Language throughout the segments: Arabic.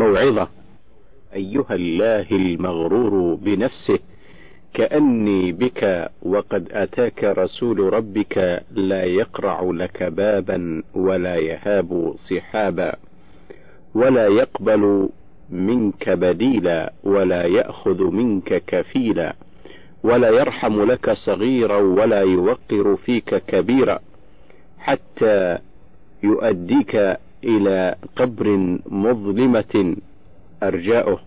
موعظة. أيها الله المغرور بنفسه كأني بك وقد أتاك رسول ربك لا يقرع لك بابا ولا يهاب صحابا ولا يقبل منك بديلا ولا يأخذ منك كفيلا ولا يرحم لك صغيرا ولا يوقر فيك كبيرا حتى يؤديك إلى قبر مظلمة أرجاؤه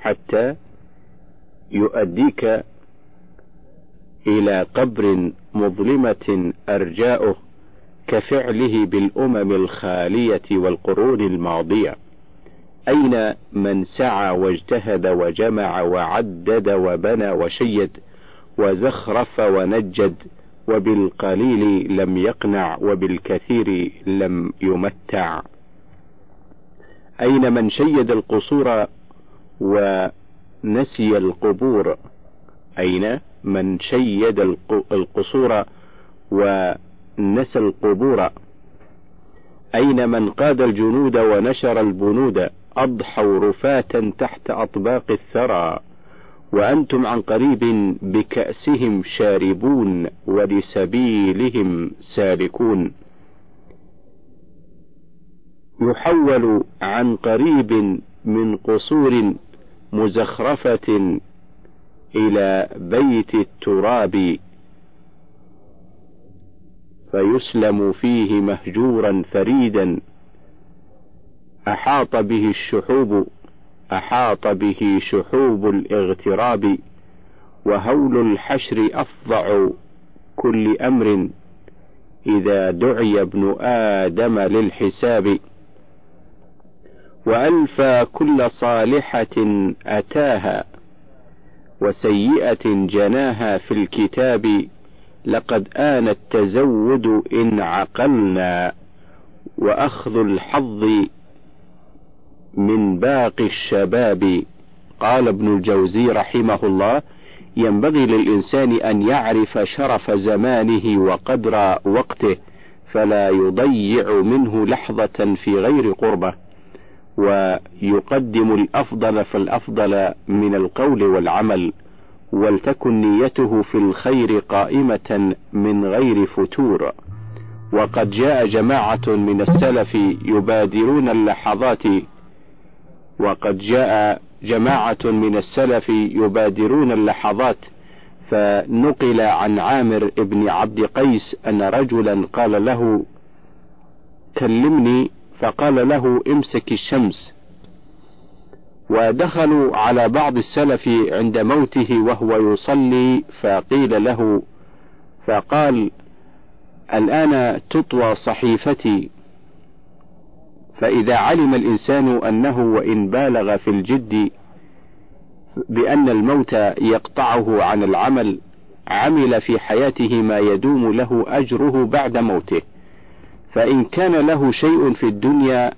حتى يؤديك إلى قبر مظلمة أرجاؤه كفعله بالأمم الخالية والقرون الماضية. أين من سعى واجتهد وجمع وعدد وبنى وشيد وزخرف ونجد وبالقليل لم يقنع وبالكثير لم يمتع. أين من شيد القصور ونسي القبور؟ أين من شيد القصور ونسى القبور؟ أين من قاد الجنود ونشر البنود؟ أضحوا رفاة تحت أطباق الثرى. وأنتم عن قريب بكأسهم شاربون ولسبيلهم سالكون يحول عن قريب من قصور مزخرفة إلى بيت التراب فيسلم فيه مهجورا فريدا. أحاط به الشحوب أحاط به شحوب الاغتراب وهول الحشر أفظع كل أمر إذا دعي ابن آدم للحساب. وألفى كل صالحة أتاها وسيئة جناها في الكتاب لقد آن التزود إن عقلنا وأخذ الحظ من باقي الشباب. قال ابن الجوزي رحمه الله ينبغي للإنسان أن يعرف شرف زمانه وقدر وقته فلا يضيع منه لحظة في غير قربة ويقدم الأفضل فالأفضل من القول والعمل ولتكن نيته في الخير قائمة من غير فتور. وقد جاء جماعة من السلف يبادرون اللحظات وقد جاء جماعة من السلف يبادرون اللحظات فنقل عن عامر بن عبد قيس أن رجلا قال له كلمني. فقال له امسك الشمس. ودخلوا على بعض السلف عند موته وهو يصلي فقيل له فقال الآن تطوى صحيفتي. فإذا علم الإنسان أنه وإن بالغ في الجد بأن الموت يقطعه عن العمل عمل في حياته ما يدوم له أجره بعد موته. فإن كان له شيء في الدنيا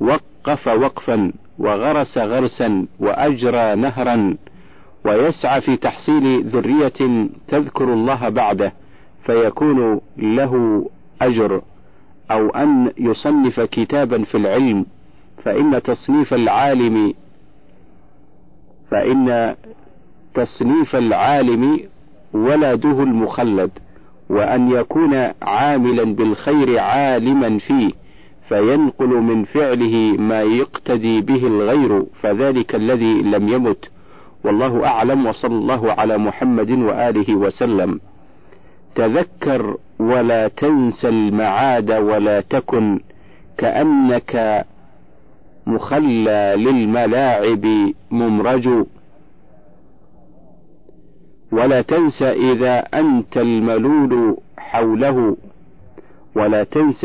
وقف وقفا وغرس غرسا وأجرى نهرا ويسعى في تحصيل ذرية تذكر الله بعده فيكون له أجر. أو أن يصنف كتابا في العلم فإن تصنيف العالم فإن تصنيف العالم ولده المخلد وأن يكون عاملا بالخير عالما فيه فينقل من فعله ما يقتدي به الغير فذلك الذي لم يمت. والله أعلم وصلى الله على محمد وآله وسلم. تذكر ولا تنس المعاد ولا تكن كأنك مخلى للملاعب ممرج. ولا تنس إذا أنت الملول حوله. ولا تنس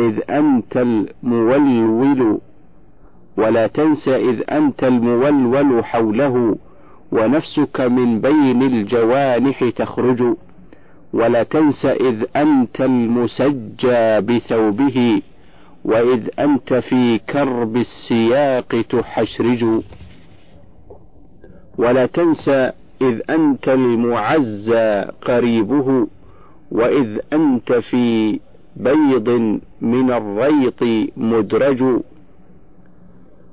إذ أنت المولول. ولا تنس إذ أنت المولول حوله. ونفسك من بين الجوانح تخرج. ولا تنس إذ أنت المسجى بثوبه وإذ أنت في كرب السياق تحشرج. ولا تنس إذ أنت المعزى قريبه وإذ أنت في بيض من الريط مدرج.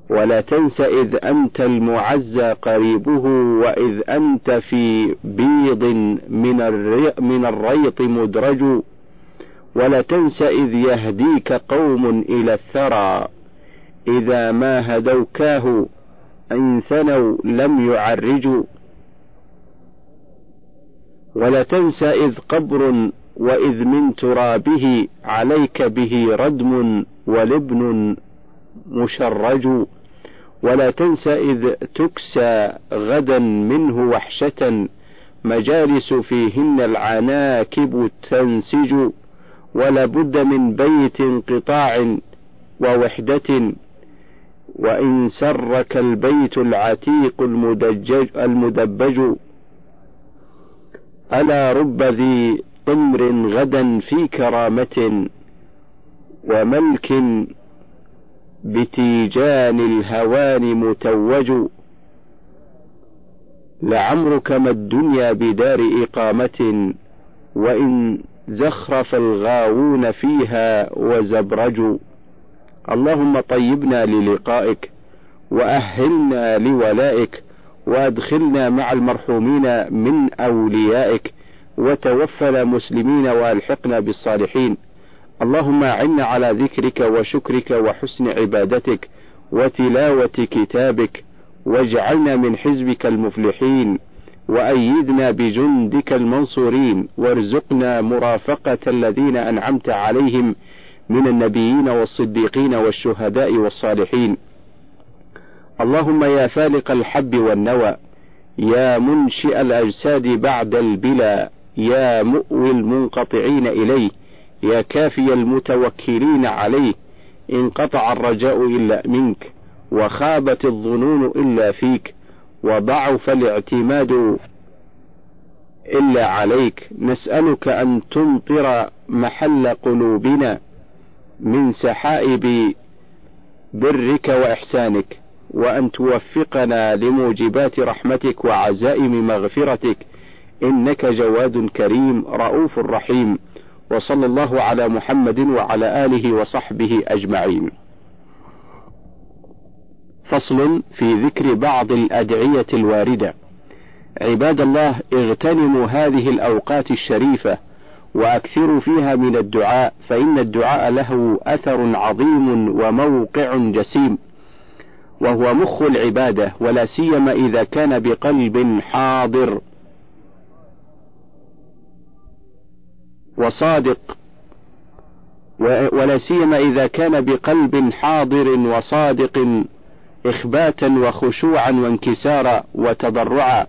ولا تنس إذ أنت المعزى قريبه وإذ أنت في بيض من, من الريط مدرج. ولا تنس إذ يهديك قوم إلى الثرى. إذا ما هدوكاه إن ثنوا لم يعرجوا. ولا تنس إذ قبر وإذ من ترابه عليك به ردم ولبن مشرج. ولا تنس إذ تكسى غدا منه وحشة مجالس فيهن العناكب تنسج ولا بد من بيت انقطاع ووحدة وإن سرك البيت العتيق المدجج المدبج. ألا رب ذي طمر غدا في كرامة وملك بتيجان الهوان متوج. لعمرك ما الدنيا بدار إقامة وإن زخرف الغاوون فيها وزبرجوا اللهم طيبنا للقائك وأهلنا لولائك وأدخلنا مع المرحومين من أوليائك وتوفنا مسلمين وألحقنا بالصالحين. اللهم أعنا على ذكرك وشكرك وحسن عبادتك وتلاوة كتابك واجعلنا من حزبك المفلحين وأيدنا بجندك المنصورين وارزقنا مرافقة الذين أنعمت عليهم من النبيين والصديقين والشهداء والصالحين. اللهم يا فالق الحب والنوى يا منشئ الأجساد بعد البلا يا مؤوي المنقطعين إليه يا كافي المتوكلين عليه انقطع الرجاء إلا منك وخابت الظنون إلا فيك وضعف الاعتماد إلا عليك. نسألك أن تمطر محل قلوبنا من سحائب برك وإحسانك وأن توفقنا لموجبات رحمتك وعزائم مغفرتك. إنك جواد كريم رؤوف رحيم. وصلى الله على محمد وعلى آله وصحبه أجمعين. فصل في ذكر بعض الأدعية الواردة. عباد الله اغتنموا هذه الأوقات الشريفة وأكثروا فيها من الدعاء فإن الدعاء له أثر عظيم وموقع جسيم وهو مخ العبادة ولا سيما إذا كان بقلب حاضر وصادق. ولا سيما إذا كان بقلب حاضر وصادق إخباتا وخشوعا وانكسارا وتضرعا.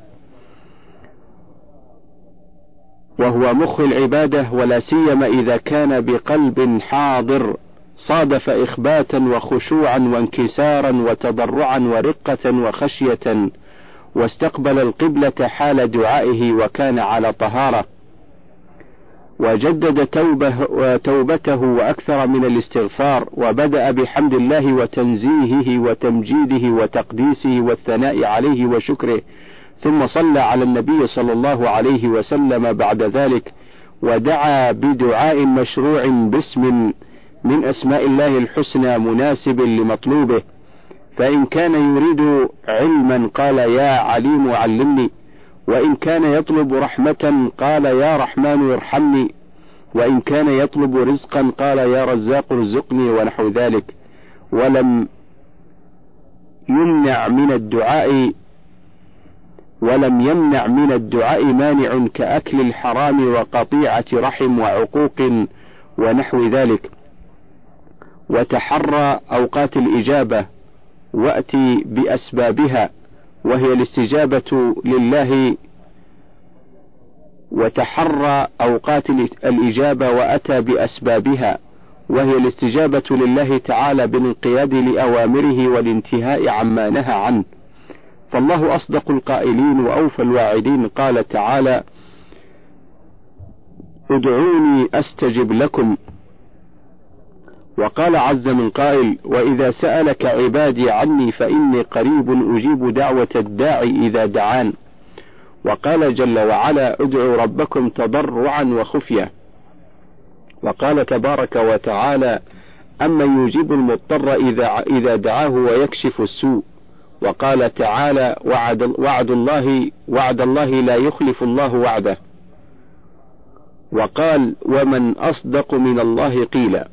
وهو مخ العبادة ولا سيما إذا كان بقلب حاضر صادف إخباتا وخشوعا وانكسارا وتضرعا ورقة وخشية واستقبل القبلة حال دعائه وكان على طهارة. وجدد توبه توبته وأكثر من الاستغفار وبدأ بحمد الله وتنزيهه وتمجيده وتقديسه والثناء عليه وشكره ثم صلى على النبي صلى الله عليه وسلم بعد ذلك ودعا بدعاء مشروع باسم من أسماء الله الحسنى مناسب لمطلوبه فإن كان يريد علما قال يا عليم علمني وإن كان يطلب رحمة قال يا رحمن ارحمني. وإن كان يطلب رزقا قال يا رزاق ارزقني ونحو ذلك. ولم يمنع من الدعاء ولم يمنع من الدعاء مانع كأكل الحرام وقطيعة رحم وعقوق ونحو ذلك. وتحرى أوقات الإجابة وأتي بأسبابها. وهي الاستجابة لله وتحرى أوقات الإجابة وأتى بأسبابها وهي الاستجابة لله تعالى بالانقياد لأوامره والانتهاء عما نهى عنه. فالله أصدق القائلين وأوفى الواعدين. قال تعالى ادعوني أستجب لكم. وقال عز من قائل وإذا سألك عبادي عني فإني قريب أجيب دعوة الداعي إذا دعان. وقال جل وعلا ادعوا ربكم تضرعا وخفية وقال تبارك وتعالى أما يجيب المضطر إذا إذا دعاه ويكشف السوء. وقال تعالى وعد, وعد الله وعد الله لا يخلف الله وعده. وقال ومن أصدق من الله قيلا.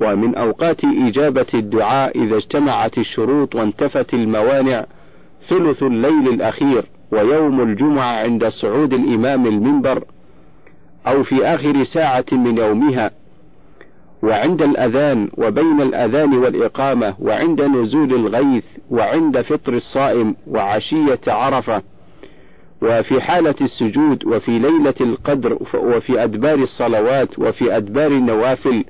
ومن أوقات إجابة الدعاء إذا اجتمعت الشروط وانتفت الموانع ثلث الليل الأخير ويوم الجمعة عند صعود الإمام المنبر أو في آخر ساعة من يومها وعند الأذان وبين الأذان والإقامة وعند نزول الغيث وعند فطر الصائم وعشية عرفة وفي حالة السجود وفي ليلة القدر وفي أدبار الصلوات وفي أدبار النوافل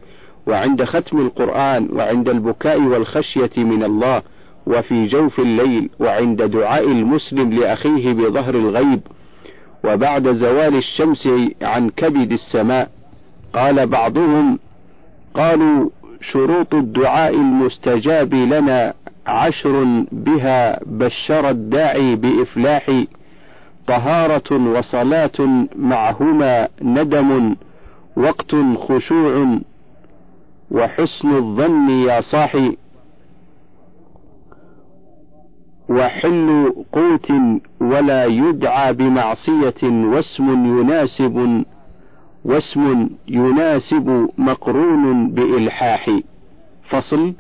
وعند ختم القرآن وعند البكاء والخشية من الله وفي جوف الليل وعند دعاء المسلم لأخيه بظهر الغيب وبعد زوال الشمس عن كبد السماء قال بعضهم قالوا شروط الدعاء المستجاب لنا عشر بها بشر الداعي بإفلاح طهارة وصلاة معهما ندم وقت خشوع وحسن الظن يا صاحي. وحل قوت ولا يدعى بمعصية واسم يناسب واسم يناسب مقرون بإلحاح. فصل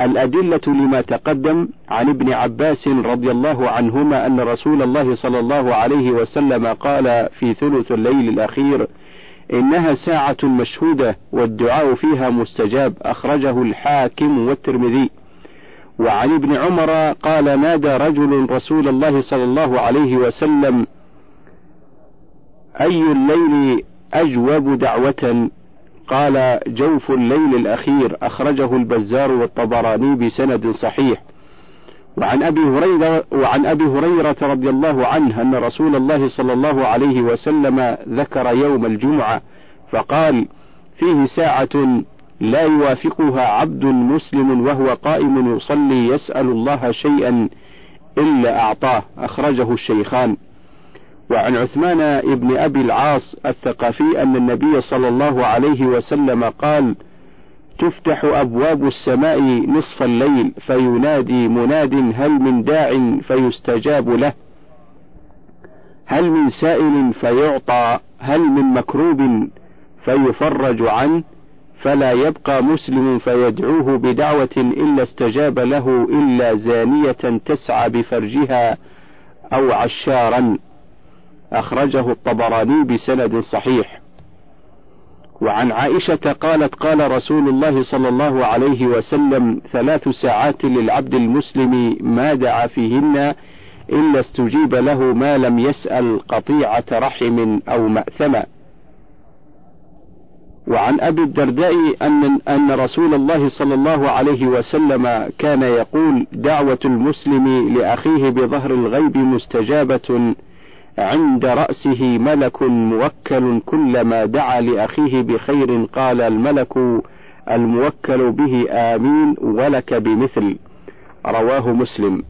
الأدلة لما تقدم عن ابن عباس رضي الله عنهما أن رسول الله صلى الله عليه وسلم قال في ثلث الليل الأخير إنها ساعة مشهودة والدعاء فيها مستجاب أخرجه الحاكم والترمذي. وعن ابن عمر قال نادى رجل رسول الله صلى الله عليه وسلم أي الليل أجوب دعوة؟ قال جوف الليل الأخير. أخرجه البزار والطبراني بسند صحيح. وعن أبي هريرة وعن أبي هريرة رضي الله عنه أن رسول الله صلى الله عليه وسلم ذكر يوم الجمعة فقال فيه ساعة لا يوافقها عبد مسلم وهو قائم يصلي يسأل الله شيئا إلا أعطاه. أخرجه الشيخان. وعن عثمان ابن أبي العاص الثقفي أن النبي صلى الله عليه وسلم قال تفتح أبواب السماء نصف الليل فينادي مناد هل من داع فيستجاب له. هل من سائل فيعطى هل من مكروب فيفرج عنه. فلا يبقى مسلم فيدعوه بدعوة إلا استجاب له إلا زانية تسعى بفرجها أو عشارا. أخرجه الطبراني بسند صحيح. وعن عائشة قالت قال رسول الله صلى الله عليه وسلم ثلاث ساعات للعبد المسلم ما دعا فيهن إلا استجيب له ما لم يسأل قطيعة رحم أو مأثما وعن أبي الدرداء أن أن رسول الله صلى الله عليه وسلم كان يقول دعوة المسلم لأخيه بظهر الغيب مستجابة عند رأسه ملك موكل كلما دعا لأخيه بخير قال الملك الموكل به آمين ولك بمثل. رواه مسلم.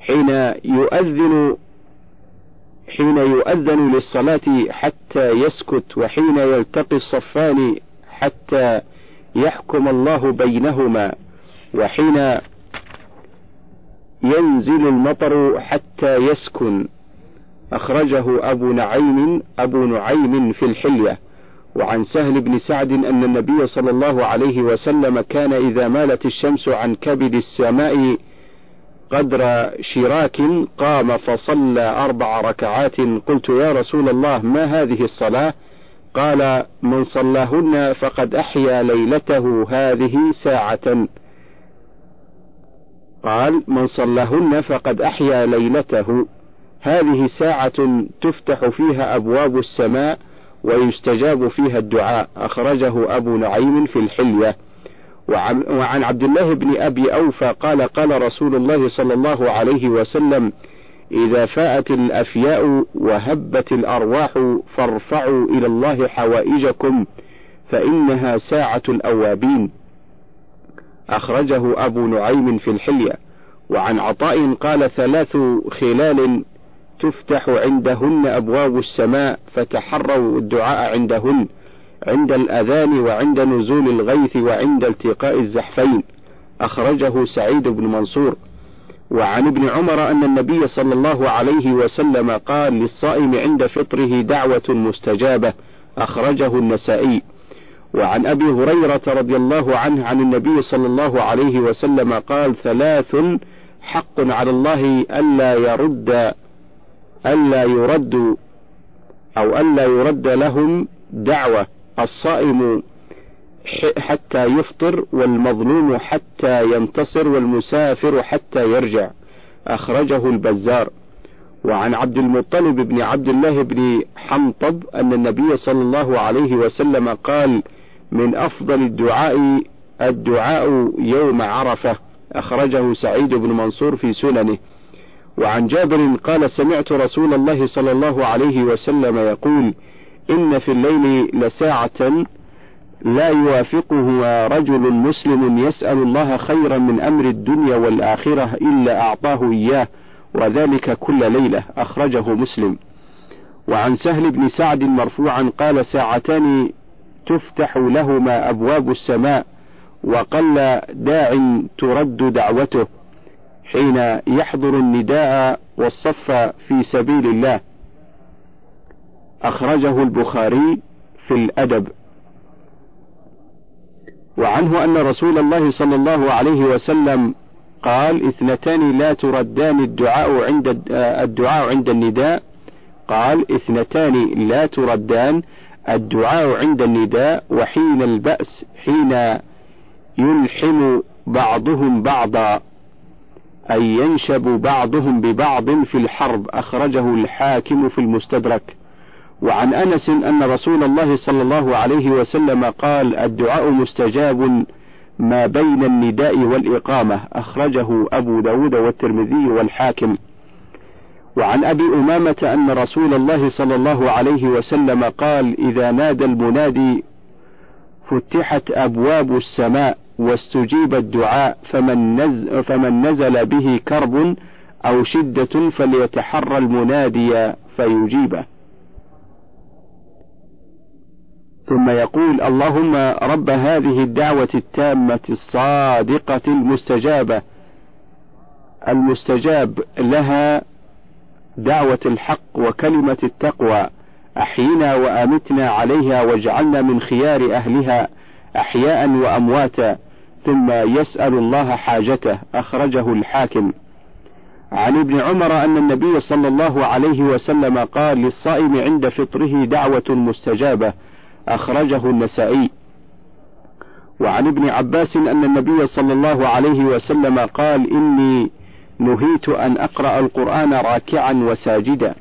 حين يؤذن حين يؤذن للصلاة حتى يسكت وحين يلتقي الصفان حتى يحكم الله بينهما وحين ينزل المطر حتى يسكن. أخرجه أبو نعيم أبو نعيم في الحلية. وعن سهل بن سعد أن النبي صلى الله عليه وسلم كان إذا مالت الشمس عن كبد السماء قدر شراك قام فصلى أربع ركعات. قلت يا رسول الله ما هذه الصلاة؟ قال من صلاهن فقد أحيا ليلته هذه ساعة. قال من صلاهن فقد أحيا ليلته. هذه ساعة تفتح فيها أبواب السماء ويستجاب فيها الدعاء. أخرجه أبو نعيم في الحلية. وعن, عبد الله بن أبي أوفى قال قال رسول الله صلى الله عليه وسلم إذا فاءت الأفياء وهبت الأرواح فارفعوا إلى الله حوائجكم فإنها ساعة الأوابين أخرجه أبو نعيم في الحلية. وعن عطاء قال ثلاث خلال تفتح عندهن أبواب السماء فتحروا الدعاء عندهن عند الأذان وعند نزول الغيث وعند التقاء الزحفين. أخرجه سعيد بن منصور. وعن ابن عمر أن النبي صلى الله عليه وسلم قال للصائم عند فطره دعوة مستجابة أخرجه النسائي. وعن أبي هريرة رضي الله عنه عن النبي صلى الله عليه وسلم قال ثلاث حق على الله ألا يرد ألا يرد أو ألا يرد لهم دعوة. الصائم حتى يفطر والمظلوم حتى ينتصر والمسافر حتى يرجع. أخرجه البزار. وعن عبد المطلب بن عبد الله بن حنطب أن النبي صلى الله عليه وسلم قال من أفضل الدعاء الدعاء يوم عرفة. أخرجه سعيد بن منصور في سننه. وعن جابر قال سمعت رسول الله صلى الله عليه وسلم يقول إن في الليل لساعة لا يوافقه رجل مسلم يسأل الله خيرا من أمر الدنيا والآخرة إلا أعطاه إياه وذلك كل ليلة أخرجه مسلم. وعن سهل بن سعد مرفوعا قال ساعتان تفتح لهما أبواب السماء وقل داع ترد دعوته. حين يحضر النداء والصف في سبيل الله. أخرجه البخاري في الأدب. وعنه أن رسول الله صلى الله عليه وسلم قال اثنتان لا تردان الدعاء عند الدعاء عند النداء. قال اثنتان لا تردان الدعاء عند النداء وحين البأس حين يلحم بعضهم بعضا. أي ينشب بعضهم ببعض في الحرب أخرجه الحاكم في المستدرك. وعن أنس أن رسول الله صلى الله عليه وسلم قال الدعاء مستجاب ما بين النداء والإقامة أخرجه أبو داود والترمذي والحاكم. وعن أبي أمامة أن رسول الله صلى الله عليه وسلم قال إذا نادى المنادي فتحت أبواب السماء. واستجيب الدعاء فمن, نز فمن نزل به كرب أو شدة فليتحرى المنادي فيجيبه. ثم يقول اللهم رب هذه الدعوة التامة الصادقة المستجابة. المستجاب لها دعوة الحق وكلمة التقوى. أحينا وآمتنا عليها واجعلنا من خيار أهلها أحياء وأمواتا. ثم يسأل الله حاجته. أخرجه الحاكم. عن ابن عمر أن النبي صلى الله عليه وسلم قال للصائم عند فطره دعوة مستجابة. أخرجه النسائي. وعن ابن عباس أن النبي صلى الله عليه وسلم قال إني نهيت أن أقرأ القرآن راكعا وساجدا.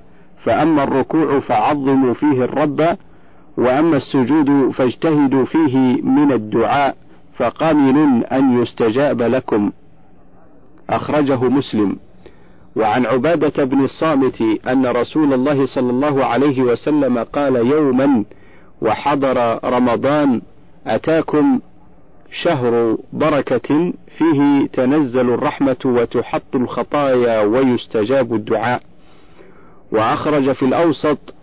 فأما الركوع فعظموا فيه الرب وأما السجود فاجتهدوا فيه من الدعاء. فقامل أن يستجاب لكم. أخرجه مسلم. وعن عبادة بن الصامت أن رسول الله صلى الله عليه وسلم قال يوما وحضر رمضان أتاكم شهر بركة فيه تنزل الرحمة وتحط الخطايا ويستجاب الدعاء. وأخرج في الأوسط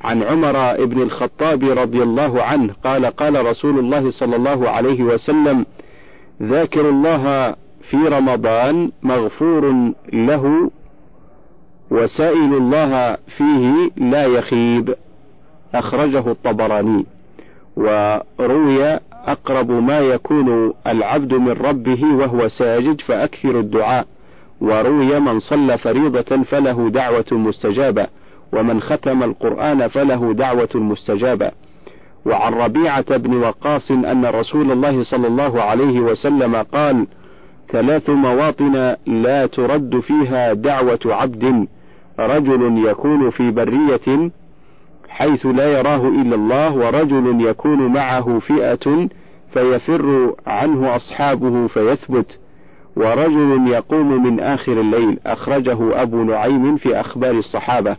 عن عمر بن الخطاب رضي الله عنه قال قال رسول الله صلى الله عليه وسلم ذاكر الله في رمضان مغفور له وسائل الله فيه لا يخيب. أخرجه الطبراني. وروي أقرب ما يكون العبد من ربه وهو ساجد فأكثر الدعاء. وروي من صلى فريضة فله دعوة مستجابة. ومن ختم القرآن فله دعوة مستجابة. وعن ربيعة بن وقاص أن رسول الله صلى الله عليه وسلم قال ثلاث مواطن لا ترد فيها دعوة عبد رجل يكون في برية حيث لا يراه إلا الله ورجل يكون معه فئة فيفر عنه أصحابه فيثبت ورجل يقوم من آخر الليل. أخرجه أبو نعيم في أخبار الصحابة.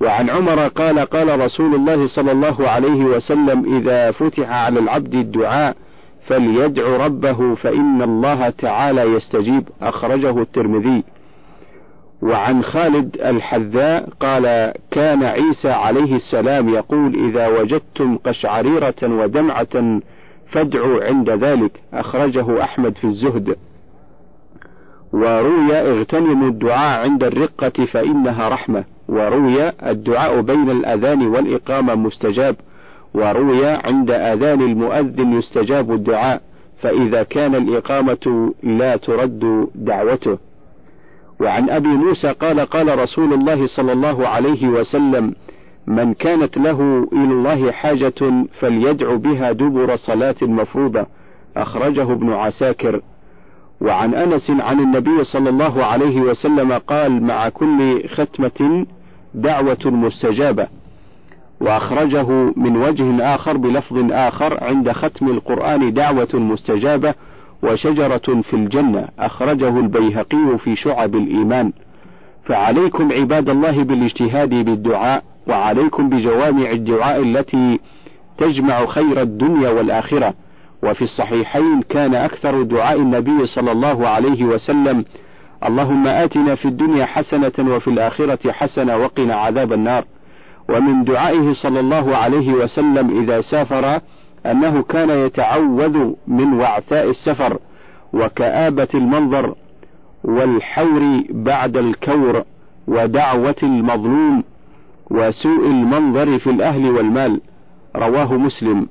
وعن عمر قال قال رسول الله صلى الله عليه وسلم إذا فتح على العبد الدعاء فليدع ربه فإن الله تعالى يستجيب. أخرجه الترمذي. وعن خالد الحذاء قال كان عيسى عليه السلام يقول إذا وجدتم قشعريرة ودمعة فادعوا عند ذلك. أخرجه أحمد في الزهد. وروي اغتنموا الدعاء عند الرقة فإنها رحمة. وروي الدعاء بين الأذان والإقامة مستجاب. وروي عند أذان المؤذن يستجاب الدعاء. فإذا كان الإقامة لا ترد دعوته. وعن أبي موسى قال قال رسول الله صلى الله عليه وسلم من كانت له إلى الله حاجة فليدع بها دبر صلاة مفروضة. أخرجه ابن عساكر. وعن أنس عن النبي صلى الله عليه وسلم قال مع كل ختمة دعوة مستجابة وأخرجه من وجه آخر بلفظ آخر عند ختم القرآن دعوة مستجابة وشجرة في الجنة أخرجه البيهقي في شعب الإيمان. فعليكم عباد الله بالاجتهاد بالدعاء وعليكم بجوامع الدعاء التي تجمع خير الدنيا والآخرة. وفي الصحيحين كان أكثر دعاء النبي صلى الله عليه وسلم اللهم آتنا في الدنيا حسنة وفي الآخرة حسنة وقنا عذاب النار. ومن دعائه صلى الله عليه وسلم إذا سافر أنه كان يتعوذ من وعثاء السفر وكآبة المنظر والحور بعد الكور ودعوة المظلوم وسوء المنظر في الأهل والمال. رواه مسلم.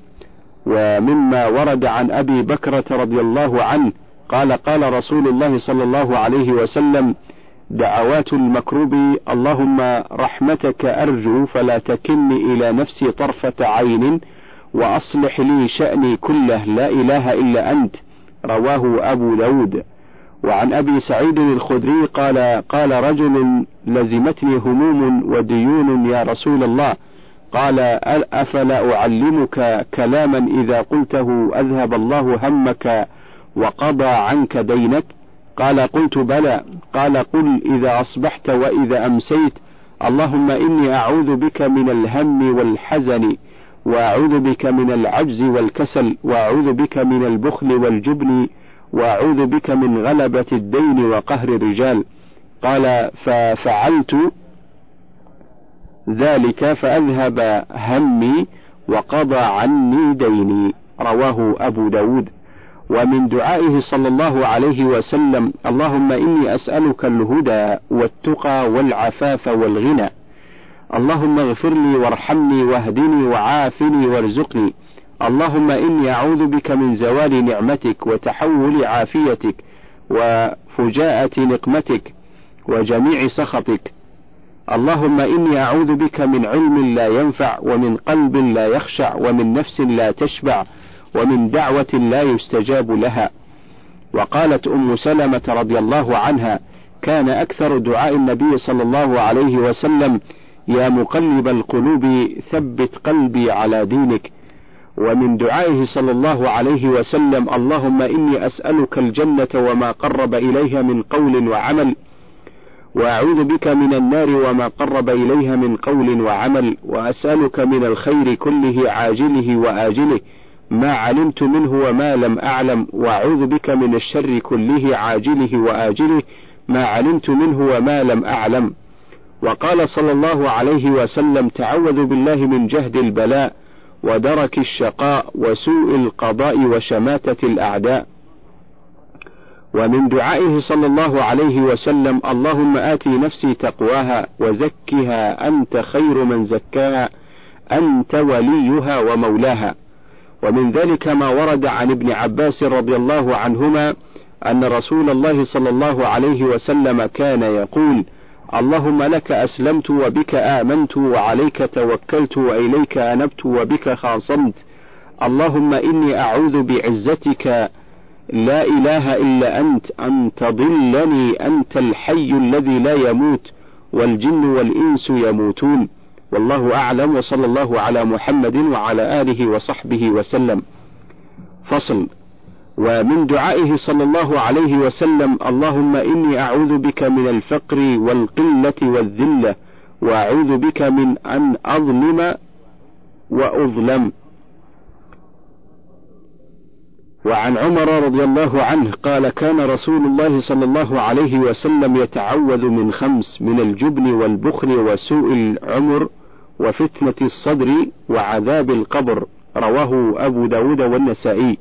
ومما ورد عن أبي بكرة رضي الله عنه قال قال رسول الله صلى الله عليه وسلم دعوات المكروب اللهم رحمتك أرجو فلا تكلني إلى نفسي طرفة عين وأصلح لي شأني كله لا إله إلا أنت. رواه أبو داود. وعن أبي سعيد الخدري قال قال رجل لزمتني هموم وديون يا رسول الله. قال أفلا أعلمك كلاما إذا قلته أذهب الله همك وقضى عنك دينك؟ قال قلت بلى. قال قل إذا أصبحت وإذا أمسيت اللهم إني أعوذ بك من الهم والحزن وأعوذ بك من العجز والكسل وأعوذ بك من البخل والجبن وأعوذ بك من غلبة الدين وقهر الرجال. قال ففعلت ذلك فأذهب همي وقضى عني ديني. رواه أبو داود. ومن دعائه صلى الله عليه وسلم اللهم إني أسألك الهدى والتقى والعفاف والغنى. اللهم اغفر لي وارحمني واهدني وعافني وارزقني. اللهم إني أعوذ بك من زوال نعمتك وتحول عافيتك وفجاءة نقمتك وجميع سخطك. اللهم إني أعوذ بك من علم لا ينفع ومن قلب لا يخشع ومن نفس لا تشبع ومن دعوة لا يستجاب لها. وقالت أم سلمة رضي الله عنها كان أكثر دعاء النبي صلى الله عليه وسلم يا مقلب القلوب ثبت قلبي على دينك. ومن دعائه صلى الله عليه وسلم اللهم إني أسألك الجنة وما قرب إليها من قول وعمل وأعوذ بك من النار وما قرب إليها من قول وعمل وأسألك من الخير كله عاجله وآجله ما علمت منه وما لم أعلم وأعوذ بك من الشر كله عاجله وآجله ما علمت منه وما لم أعلم. وقال صلى الله عليه وسلم تعوذ بالله من جهد البلاء ودرك الشقاء وسوء القضاء وشماتة الأعداء. ومن دعائه صلى الله عليه وسلم اللهم آتي نفسي تقواها وزكها أنت خير من زكاها أنت وليها ومولاها. ومن ذلك ما ورد عن ابن عباس رضي الله عنهما أن رسول الله صلى الله عليه وسلم كان يقول اللهم لك أسلمت وبك آمنت وعليك توكلت وإليك أنبت وبك خاصمت. اللهم إني أعوذ بعزتك لا إله إلا أنت أن تضلني أنت الحي الذي لا يموت والجن والإنس يموتون. والله أعلم وصلى الله على محمد وعلى آله وصحبه وسلم. فصل ومن دعائه صلى الله عليه وسلم اللهم إني أعوذ بك من الفقر والقلة والذلة وأعوذ بك من أن أظلم وأظلم. وعن عمر رضي الله عنه قال كان رسول الله صلى الله عليه وسلم يتعوذ من خمس من الجبن والبخل وسوء العمر وفتنة الصدر وعذاب القبر. رواه أبو داود والنسائي.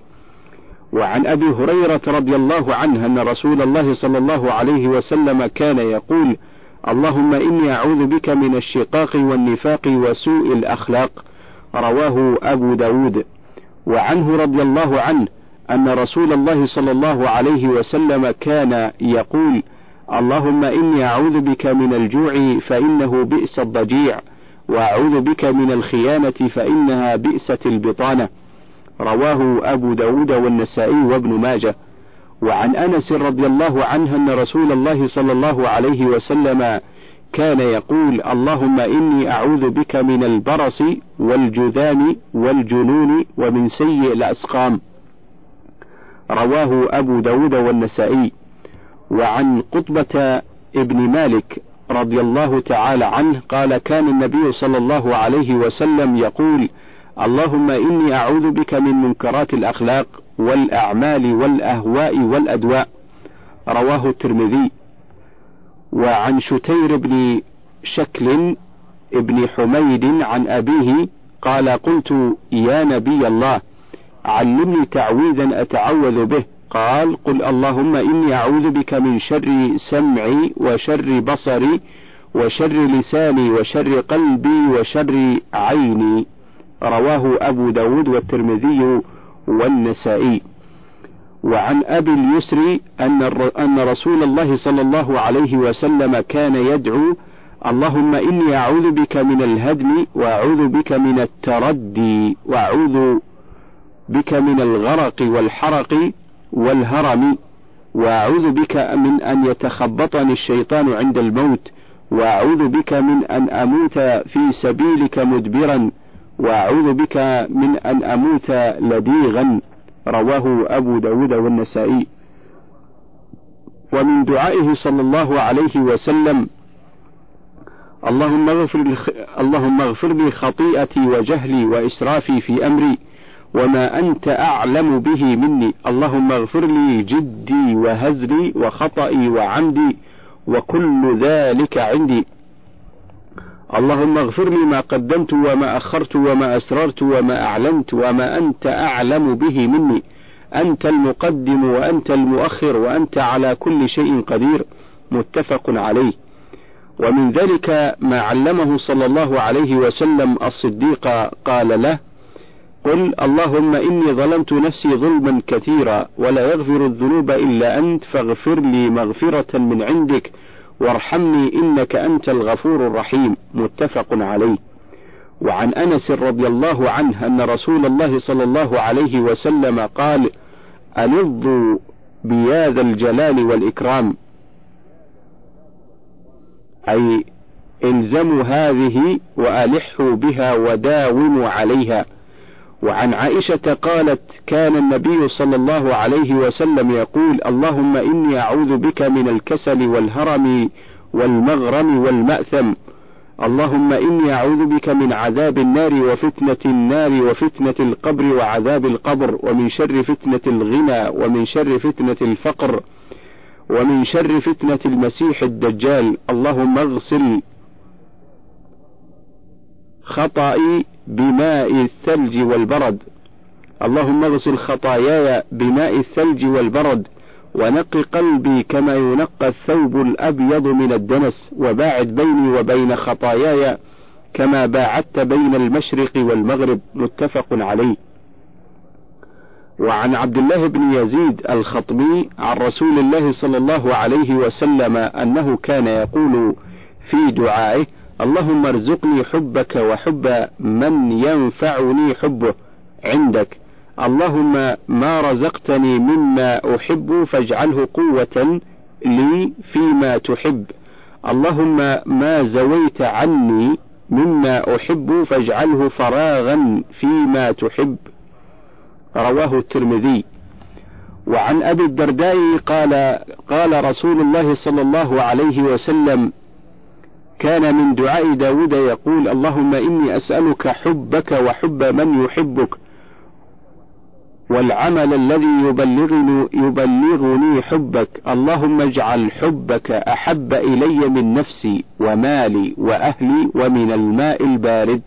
وعن أبي هريرة رضي الله عنه أن رسول الله صلى الله عليه وسلم كان يقول اللهم إني أعوذ بك من الشقاق والنفاق وسوء الأخلاق. رواه أبو داود. وعنه رضي الله عنه أن رسول الله صلى الله عليه وسلم كان يقول اللهم إني أعوذ بك من الجوع فإنه بئس الضجيع وأعوذ بك من الخيانة فإنها بئست البطانة. رواه أبو داود والنسائي وابن ماجه. وعن أنس رضي الله عنه أن رسول الله صلى الله عليه وسلم كان يقول اللهم إني أعوذ بك من البرص والجذام والجنون ومن سيء الأسقام. رواه أبو داود والنسائي وعن قطبة ابن مالك رضي الله تعالى عنه قال كان النبي صلى الله عليه وسلم يقول اللهم إني أعوذ بك من منكرات الأخلاق والأعمال والأهواء والأدواء. رواه الترمذي. وعن شتير بن شكل ابن حميد عن أبيه قال قلت يا نبي الله علمني تعويذا أتعوذ به. قال قل اللهم إني أعوذ بك من شر سمعي وشر بصري وشر لساني وشر قلبي وشر عيني. رواه أبو داود والترمذي والنسائي. وعن أبي اليسر أن, أن رسول الله صلى الله عليه وسلم كان يدعو اللهم إني أعوذ بك من الهدم وأعوذ بك من التردي وأعوذ بك من الغرق والحرق والهرم وأعوذ بك من أن يتخبطني الشيطان عند الموت وأعوذ بك من أن أموت في سبيلك مدبرا وأعوذ بك من أن أموت لديغا. رواه أبو داود والنسائي. ومن دعائه صلى الله عليه وسلم اللهم اغفر اللهم اغفر لي خطيئتي وجهلي وإسرافي في أمري وما أنت أعلم به مني. اللهم اغفر لي جدي وهزلي وخطئي وعمدي وكل ذلك عندي. اللهم اغفر لي ما قدمت وما أخرت وما أسررت وما أعلنت وما أنت أعلم به مني. أنت المقدم وأنت المؤخر وأنت على كل شيء قدير. متفق عليه. ومن ذلك ما علمه صلى الله عليه وسلم الصديق قال له قل اللهم إني ظلمت نفسي ظلما كثيرا ولا يغفر الذنوب إلا أنت فاغفر لي مغفرة من عندك وارحمني إنك أنت الغفور الرحيم. متفق عليه. وعن أنس رضي الله عنه أن رسول الله صلى الله عليه وسلم قال ألظوا بياذ الجلال والإكرام. أي إلزموا هذه وألحوا بها وداوموا عليها. وعن عائشة قالت كان النبي صلى الله عليه وسلم يقول اللهم إني أعوذ بك من الكسل والهرم والمغرم والمأثم. اللهم إني أعوذ بك من عذاب النار وفتنة النار وفتنة القبر وعذاب القبر ومن شر فتنة الغنى ومن شر فتنة الفقر ومن شر فتنة المسيح الدجال. اللهم اغسل خطئي بماء الثلج والبرد. اللهم اغسل خطاياي بماء الثلج والبرد ونق قلبي كما ينقى الثوب الأبيض من الدنس وباعد بيني وبين خطاياي كما باعدت بين المشرق والمغرب. متفق عليه. وعن عبد الله بن يزيد الخطبي عن رسول الله صلى الله عليه وسلم أنه كان يقول في دعائه اللهم ارزقني حبك وحب من ينفعني حبه عندك. اللهم ما رزقتني مما أحب فاجعله قوة لي فيما تحب. اللهم ما زويت عني مما أحب فاجعله فراغا فيما تحب. رواه الترمذي. وعن أبي الدرداء قال قال رسول الله صلى الله عليه وسلم كان من دعاء داود يقول اللهم إني أسألك حبك وحب من يحبك والعمل الذي يبلغني, يبلغني حبك اللهم اجعل حبك أحب إلي من نفسي ومالي وأهلي ومن الماء البارد.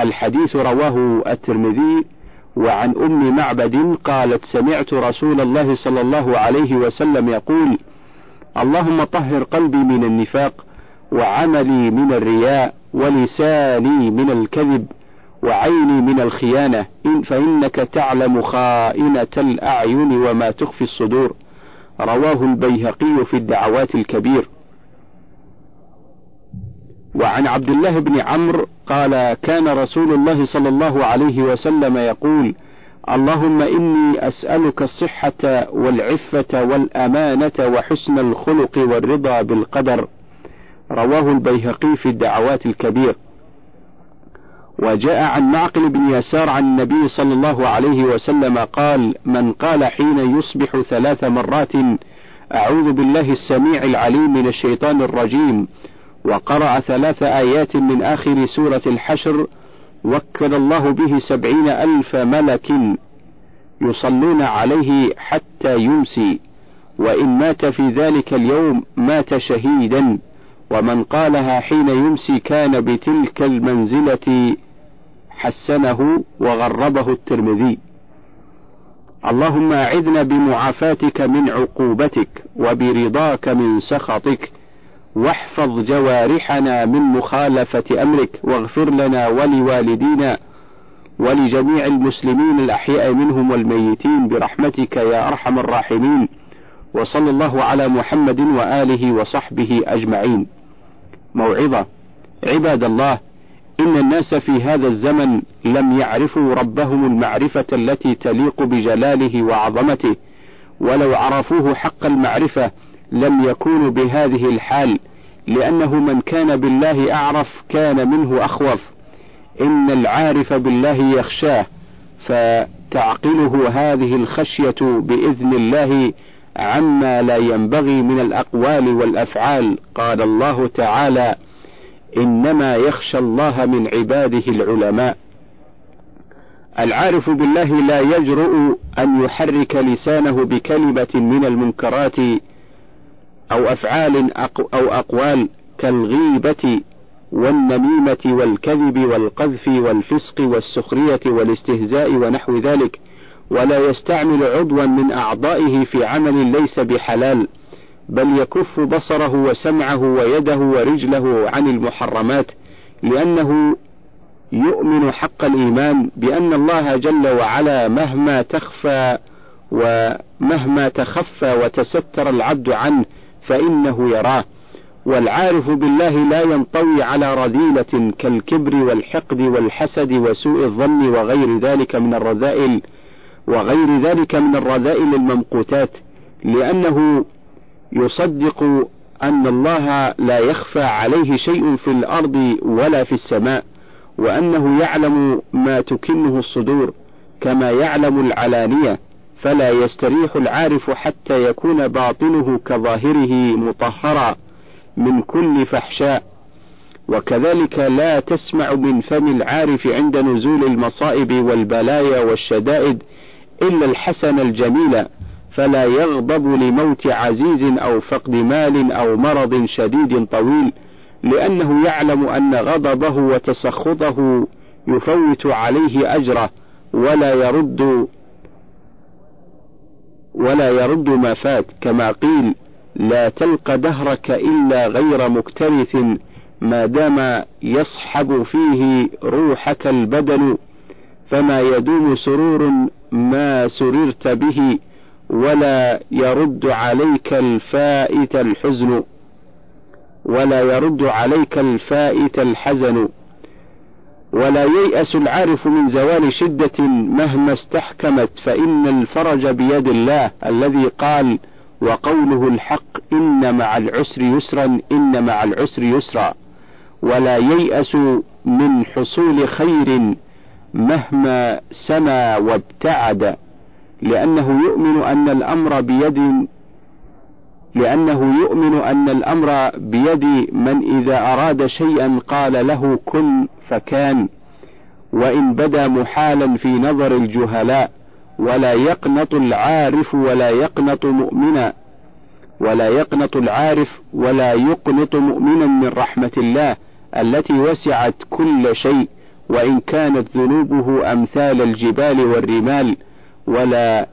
الحديث رواه الترمذي وعن أم معبد قالت سمعت رسول الله صلى الله عليه وسلم يقول اللهم طهر قلبي من النفاق وعملي من الرياء ولساني من الكذب وعيني من الخيانة. إن فإنك تعلم خائنة الأعين وما تخفي الصدور. رواه البيهقي في الدعوات الكبير. وعن عبد الله بن عمرو قال كان رسول الله صلى الله عليه وسلم يقول اللهم إني أسألك الصحة والعفة والأمانة وحسن الخلق والرضا بالقدر. رواه البيهقي في الدعوات الكبير. وجاء عن معقل بن يسار عن النبي صلى الله عليه وسلم قال من قال حين يصبح ثلاث مرات أعوذ بالله السميع العليم من الشيطان الرجيم وقرأ ثلاث آيات من آخر سورة الحشر وكل الله به سبعين ألف ملك يصلون عليه حتى يمسي وإن مات في ذلك اليوم مات شهيدا. ومن قالها حين يمسي كان بتلك المنزلة حسنه وغربه الترمذي. اللهم أعذنا بمعافاتك من عقوبتك وبرضاك من سخطك واحفظ جوارحنا من مخالفة أمرك واغفر لنا ولوالدينا ولجميع المسلمين الأحياء منهم والميتين برحمتك يا أرحم الراحمين. وصلى الله على محمد وآله وصحبه أجمعين. موعظة. عباد الله إن الناس في هذا الزمن لم يعرفوا ربهم المعرفة التي تليق بجلاله وعظمته ولو عرفوه حق المعرفة لم يكونوا بهذه الحال لأنه من كان بالله أعرف كان منه أخوف. إن العارف بالله يخشاه فتعقله هذه الخشية بإذن الله عما لا ينبغي من الأقوال والأفعال. قال الله تعالى إنما يخشى الله من عباده العلماء. العارف بالله لا يجرؤ أن يحرك لسانه بكلمة من المنكرات أو أفعال أو أقوال كالغيبة والنميمة والكذب والقذف والفسق والسخرية والاستهزاء ونحو ذلك. ولا يستعمل عضوا من أعضائه في عمل ليس بحلال بل يكف بصره وسمعه ويده ورجله عن المحرمات لأنه يؤمن حق الإيمان بأن الله جل وعلا مهما تخفى ومهما تخفى وتستر العبد عنه فإنه يراه. والعارف بالله لا ينطوي على رذيلة كالكبر والحقد والحسد وسوء الظن وغير ذلك من الرذائل وغير ذلك من الرذائل الممقوتات لأنه يصدق أن الله لا يخفى عليه شيء في الأرض ولا في السماء وأنه يعلم ما تكنه الصدور كما يعلم العلانية فلا يستريح العارف حتى يكون باطنه كظاهره مطهرا من كل فحشاء. وكذلك لا تسمع من فم العارف عند نزول المصائب والبلايا والشدائد إلا الحسن الجميل فلا يغضب لموت عزيز أو فقد مال أو مرض شديد طويل لأنه يعلم أن غضبه وتسخطه يفوت عليه أجره ولا يرد ولا يرد ما فات كما قيل لا تلق دهرك إلا غير مكترث ما دام يصحب فيه روحك البدن فما يدوم سرور ما سررت به ولا يرد عليك الفائت الحزن ولا يرد عليك الفائت الحزن ولا ييأس العارف من زوال شدة مهما استحكمت فإن الفرج بيد الله الذي قال وقوله الحق إن مع العسر يسرا إن مع العسر يسرا ولا ييأس من حصول خير مهما سما وابتعد لأنه يؤمن أن الأمر بيد لأنه يؤمن أن الأمر بيد من إذا أراد شيئا قال له كن فكان وإن بدا محالا في نظر الجهلاء ولا يقنط العارف ولا يقنط مؤمنا ولا يقنط العارف ولا يقنط مؤمنا من رحمة الله التي وسعت كل شيء. وإن كانت ذنوبه أمثال الجبال والرمال ولا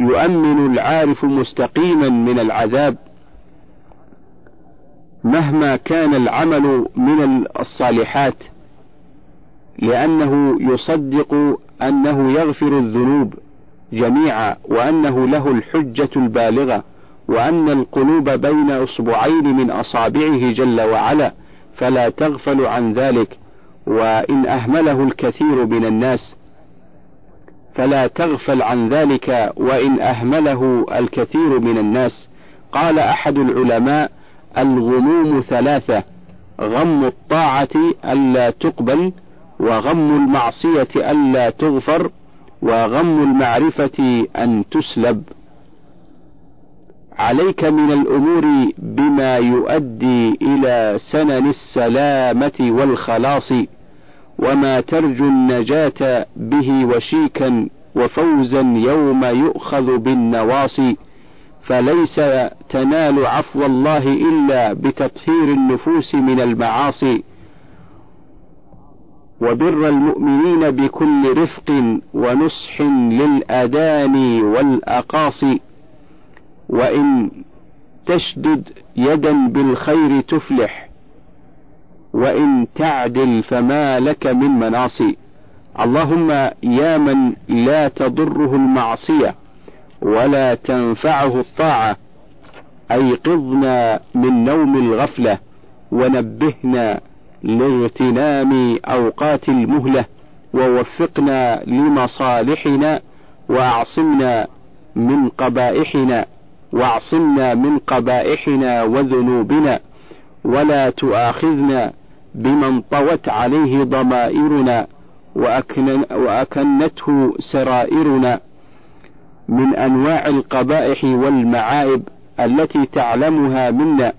يؤمن العارف مستقيما من العذاب مهما كان العمل من الصالحات لأنه يصدق أنه يغفر الذنوب جميعا وأنه له الحجة البالغة وأن القلوب بين أصبعين من أصابعه جل وعلا. فلا تغفل عن ذلك وإن أهمله الكثير من الناس فلا تغفل عن ذلك وإن أهمله الكثير من الناس. قال أحد العلماء الغموم ثلاثة غم الطاعة ألا تقبل وغم المعصية ألا تغفر وغم المعرفة أن تسلب. عليك من الأمور بما يؤدي إلى سنن السلامة والخلاص وما ترجو النجاة به وشيكا وفوزا يوم يؤخذ بالنواصي فليس تنال عفو الله إلا بتطهير النفوس من المعاصي. وبر المؤمنين بكل رفق ونصح للأداني والأقاصي. وإن تشدد يدا بالخير تفلح وإن تعدل فما لك من مناصي. اللهم يا من لا تضره المعصية ولا تنفعه الطاعة أيقظنا من نوم الغفلة ونبهنا لاغتنام أوقات المهلة ووفقنا لمصالحنا وأعصمنا من قبائحنا. واعصمنا من قبائحنا وذنوبنا ولا تؤاخذنا بمن طوت عليه ضمائرنا وأكنته سرائرنا من أنواع القبائح والمعائب التي تعلمها منا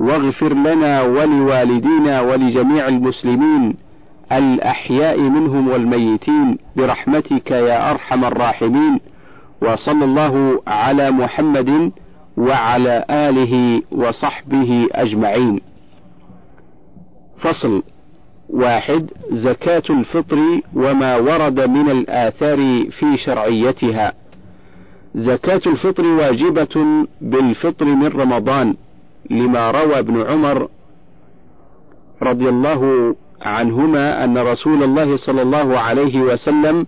واغفر لنا ولوالدينا ولجميع المسلمين الأحياء منهم والميتين برحمتك يا أرحم الراحمين وصلى الله على محمد وعلى آله وصحبه أجمعين. فصل واحد زكاة الفطر وما ورد من الآثار في شرعيتها. زكاة الفطر واجبة بالفطر من رمضان لما روى ابن عمر رضي الله عنهما أن رسول الله صلى الله عليه وسلم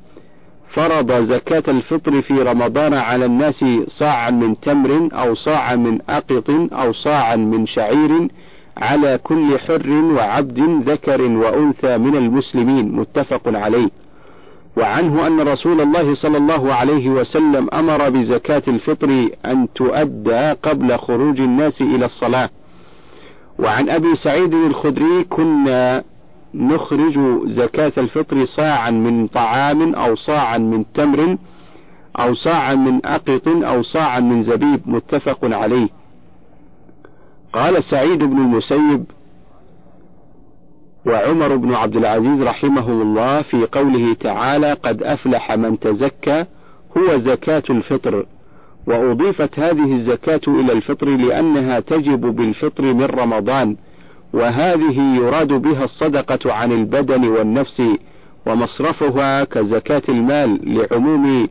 فرض زكاة الفطر في رمضان على الناس صاعا من تمر أو صاعا من أقط أو صاعا من شعير على كل حر وعبد ذكر وأنثى من المسلمين متفق عليه. وعنه أن رسول الله صلى الله عليه وسلم أمر بزكاة الفطر أن تؤدى قبل خروج الناس إلى الصلاة. وعن أبي سعيد الخدري كنا نخرج زكاة الفطر صاعا من طعام أو صاعا من تمر أو صاعا من أقط أو صاعا من زبيب متفق عليه. قال سعيد بن المسيب وعمر بن عبد العزيز رحمه الله في قوله تعالى قد أفلح من تزكى هو زكاة الفطر. وأضيفت هذه الزكاة إلى الفطر لأنها تجب بالفطر من رمضان. وهذه يراد بها الصدقة عن البدن والنفس ومصرفها كزكاة المال لعموم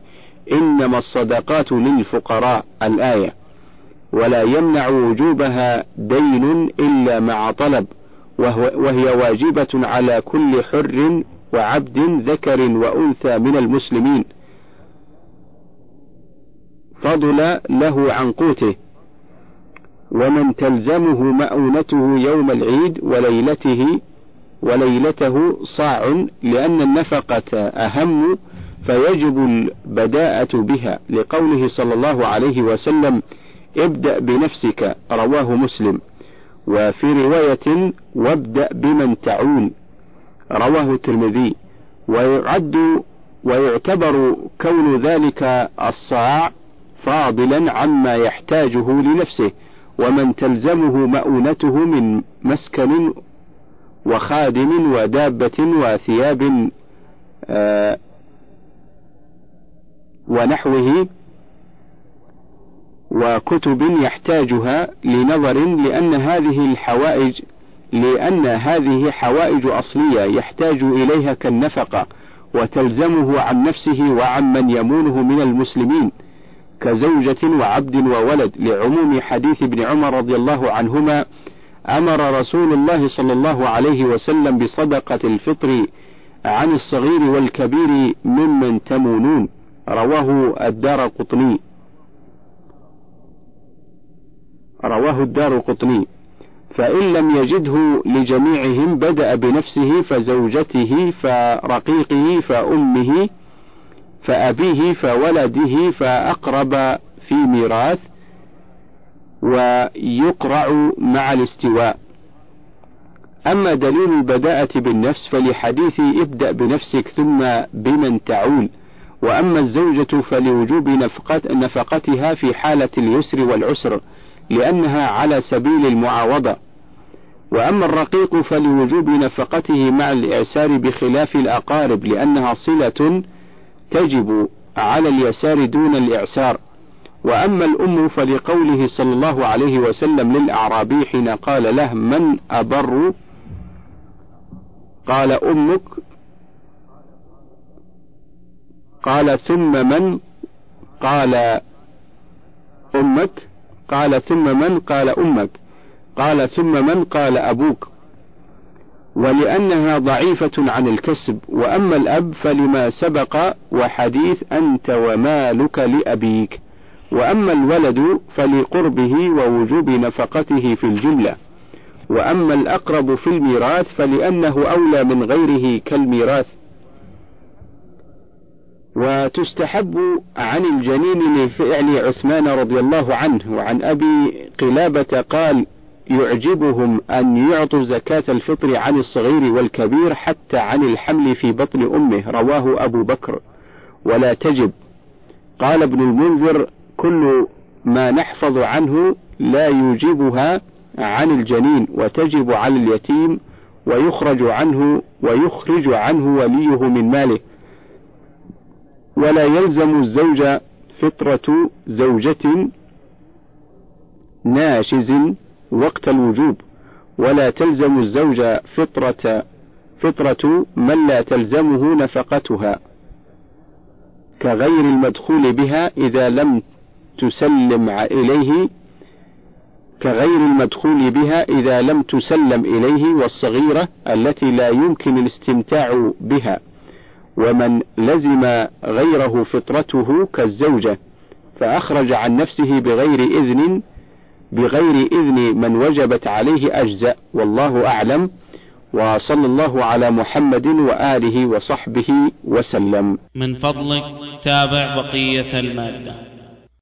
إنما الصدقات للفقراء الآية. ولا يمنع وجوبها دين إلا مع طلب وهي واجبة على كل حر وعبد ذكر وأنثى من المسلمين. فضل له عن قوته. ومن تلزمه مؤونته يوم العيد وليلته وليلته صاع لأن النفقة أهم فيجب البداءة بها. لقوله صلى الله عليه وسلم ابدأ بنفسك رواه مسلم. وفي رواية وابدأ بمن تعول رواه الترمذي. ويعد ويعتبر كون ذلك الصاع فاضلا عما يحتاجه لنفسه. ومن تلزمه مؤونته من مسكن وخادم ودابة وثياب آه، ونحوه وكتب يحتاجها لنظر لأن هذه الحوائج لأن هذه حوائج أصلية يحتاج إليها كالنفقة وتلزمه عن نفسه وعن من يمونه من المسلمين. كزوجة وعبد وولد لعموم حديث ابن عمر رضي الله عنهما أمر رسول الله صلى الله عليه وسلم بصدقة الفطر عن الصغير والكبير ممن تمونون. رواه الدار قطني. رواه الدار قطني. فإن لم يجده لجميعهم بدأ بنفسه فزوجته فرقيقه فأمه فأبيه فولده فأقرب في ميراث ويقرع مع الاستواء. أما دليل البداءة بالنفس فلحديث ابدأ بنفسك ثم بمن تعول وأما الزوجة فلوجوب نفقت نفقتها في حالة اليسر والعسر لأنها على سبيل المعاوضة. وأما الرقيق فلوجوب نفقته مع الإعسار بخلاف الأقارب لأنها صلة تجب على اليسار دون الإعسار. وأما الأم فلقوله صلى الله عليه وسلم للأعرابي حين قال له من أبر؟ قال أمك. قال ثم من؟ قال أمك. قال ثم من؟ قال أمك. قال ثم من؟ قال أبوك. ولأنها ضعيفة عن الكسب وأما الأب فلما سبق وحديث أنت ومالك لأبيك وأما الولد فلقربه ووجوب نفقته في الجملة وأما الأقرب في الميراث فلأنه أولى من غيره كالميراث. وتستحب عن الجنين لفعل عثمان رضي الله عنه وعن أبي قلابة قال يعجبهم أن يعطوا زكاة الفطر عن الصغير والكبير حتى عن الحمل في بطن أمه رواه أبو بكر. ولا تجب. قال ابن المنذر كل ما نحفظ عنه لا يوجبها عن الجنين وتجب على اليتيم ويخرج عنه ويخرج عنه وليه من ماله. ولا يلزم الزوج فطرة زوجة ناشز وقت الوجوب. ولا تلزم الزوج فطرة فطرة من لا تلزمه نفقتها كغير المدخول بها إذا لم تسلم إليه كغير المدخول بها إذا لم تسلم إليه والصغيرة التي لا يمكن الاستمتاع بها. ومن لزم غيره فطرته كالزوجة فأخرج عن نفسه بغير إذن بغير إذن من وجبت عليه أجزاء والله أعلم. وصلى الله على محمد وآله وصحبه وسلم. من فضلك تابع بقية المادة.